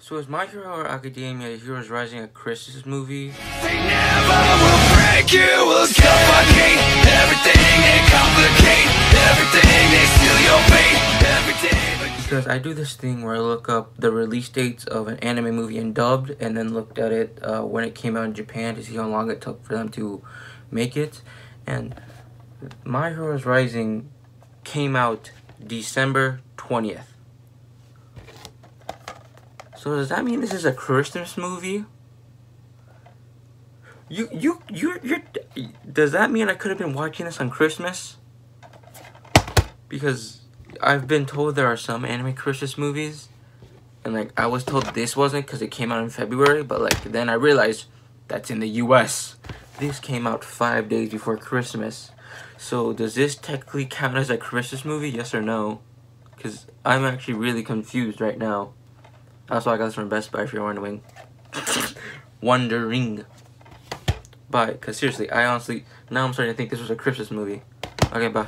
So is My Hero Academia Heroes Rising a Christmas movie? They never will break you, will suffocate everything they complicate, everything they steal your fate, everything. Because I do this thing where I look up the release dates of an anime movie in dubbed and then looked at it uh, when it came out in Japan to see how long it took for them to make it. And My Heroes Rising came out December 20th. So does that mean this is a Christmas movie? You you you you does that mean I could have been watching this on Christmas? Because I've been told there are some anime Christmas movies and like I was told this wasn't cuz it came out in February, but like then I realized that's in the US. This came out 5 days before Christmas. So does this technically count as a Christmas movie? Yes or no? Cuz I'm actually really confused right now. That's why I got this from Best Buy if you're wondering. wondering. Bye. Because seriously, I honestly, now I'm starting to think this was a Christmas movie. Okay, bye.